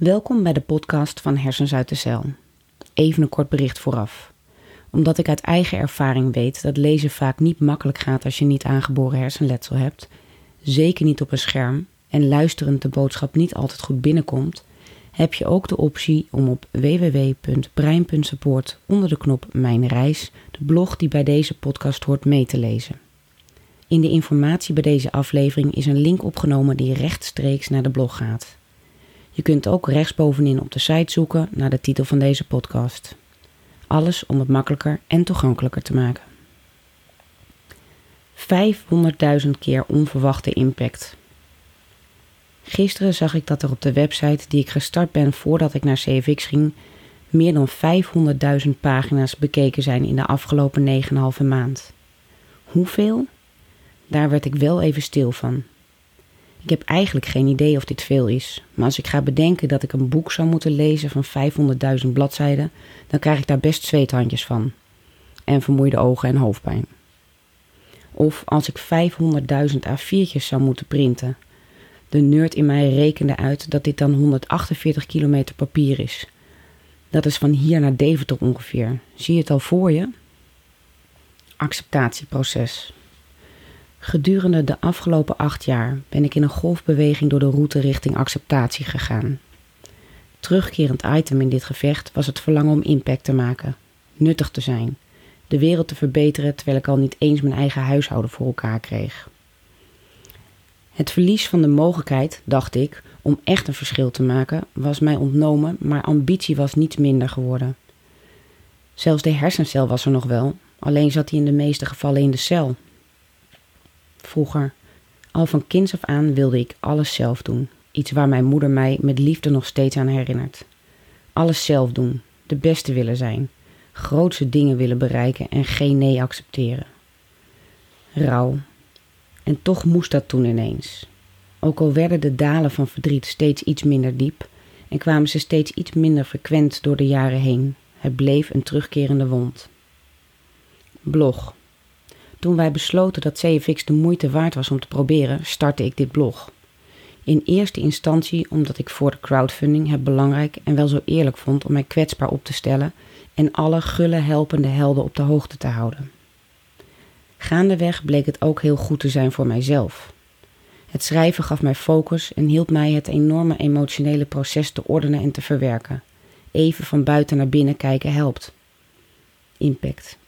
Welkom bij de podcast van Hersens uit de Cel. Even een kort bericht vooraf. Omdat ik uit eigen ervaring weet dat lezen vaak niet makkelijk gaat als je niet aangeboren hersenletsel hebt, zeker niet op een scherm en luisterend de boodschap niet altijd goed binnenkomt, heb je ook de optie om op www.brein.support onder de knop Mijn Reis de blog die bij deze podcast hoort mee te lezen. In de informatie bij deze aflevering is een link opgenomen die rechtstreeks naar de blog gaat. Je kunt ook rechtsbovenin op de site zoeken naar de titel van deze podcast. Alles om het makkelijker en toegankelijker te maken. 500.000 keer onverwachte impact. Gisteren zag ik dat er op de website die ik gestart ben voordat ik naar CFX ging, meer dan 500.000 pagina's bekeken zijn in de afgelopen 9,5 maand. Hoeveel? Daar werd ik wel even stil van. Ik heb eigenlijk geen idee of dit veel is, maar als ik ga bedenken dat ik een boek zou moeten lezen van 500.000 bladzijden, dan krijg ik daar best zweethandjes van. En vermoeide ogen en hoofdpijn. Of als ik 500.000 A4'tjes zou moeten printen. De nerd in mij rekende uit dat dit dan 148 kilometer papier is. Dat is van hier naar Deventer ongeveer. Zie je het al voor je? Acceptatieproces. Gedurende de afgelopen acht jaar ben ik in een golfbeweging door de route richting acceptatie gegaan. Terugkerend item in dit gevecht was het verlangen om impact te maken, nuttig te zijn, de wereld te verbeteren terwijl ik al niet eens mijn eigen huishouden voor elkaar kreeg. Het verlies van de mogelijkheid, dacht ik, om echt een verschil te maken, was mij ontnomen, maar ambitie was niets minder geworden. Zelfs de hersencel was er nog wel, alleen zat hij in de meeste gevallen in de cel, Vroeger, al van kinds af aan, wilde ik alles zelf doen. Iets waar mijn moeder mij met liefde nog steeds aan herinnert. Alles zelf doen, de beste willen zijn, grootse dingen willen bereiken en geen nee accepteren. Rouw. En toch moest dat toen ineens. Ook al werden de dalen van verdriet steeds iets minder diep en kwamen ze steeds iets minder frequent door de jaren heen, het bleef een terugkerende wond. Blog. Toen wij besloten dat CFX de moeite waard was om te proberen, startte ik dit blog. In eerste instantie omdat ik voor de crowdfunding het belangrijk en wel zo eerlijk vond om mij kwetsbaar op te stellen en alle gulle helpende helden op de hoogte te houden. Gaandeweg bleek het ook heel goed te zijn voor mijzelf. Het schrijven gaf mij focus en hielp mij het enorme emotionele proces te ordenen en te verwerken. Even van buiten naar binnen kijken helpt. Impact.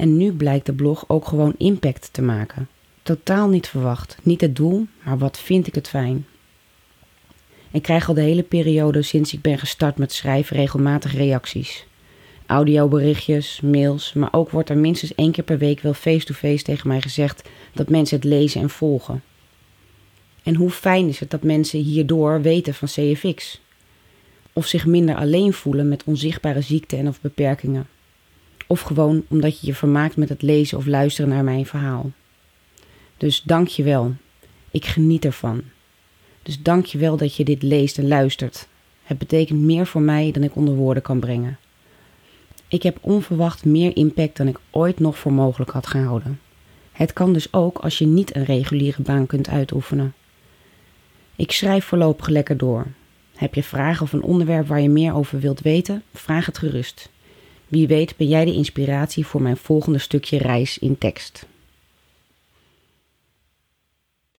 En nu blijkt de blog ook gewoon impact te maken. Totaal niet verwacht. Niet het doel, maar wat vind ik het fijn. Ik krijg al de hele periode sinds ik ben gestart met schrijven regelmatig reacties. Audioberichtjes, mails, maar ook wordt er minstens één keer per week wel face-to-face tegen mij gezegd dat mensen het lezen en volgen. En hoe fijn is het dat mensen hierdoor weten van CFX? Of zich minder alleen voelen met onzichtbare ziekten en of beperkingen. Of gewoon omdat je je vermaakt met het lezen of luisteren naar mijn verhaal. Dus dank je wel. Ik geniet ervan. Dus dank je wel dat je dit leest en luistert. Het betekent meer voor mij dan ik onder woorden kan brengen. Ik heb onverwacht meer impact dan ik ooit nog voor mogelijk had gehouden. Het kan dus ook als je niet een reguliere baan kunt uitoefenen. Ik schrijf voorlopig lekker door. Heb je vragen of een onderwerp waar je meer over wilt weten? Vraag het gerust. Wie weet ben jij de inspiratie voor mijn volgende stukje reis in tekst.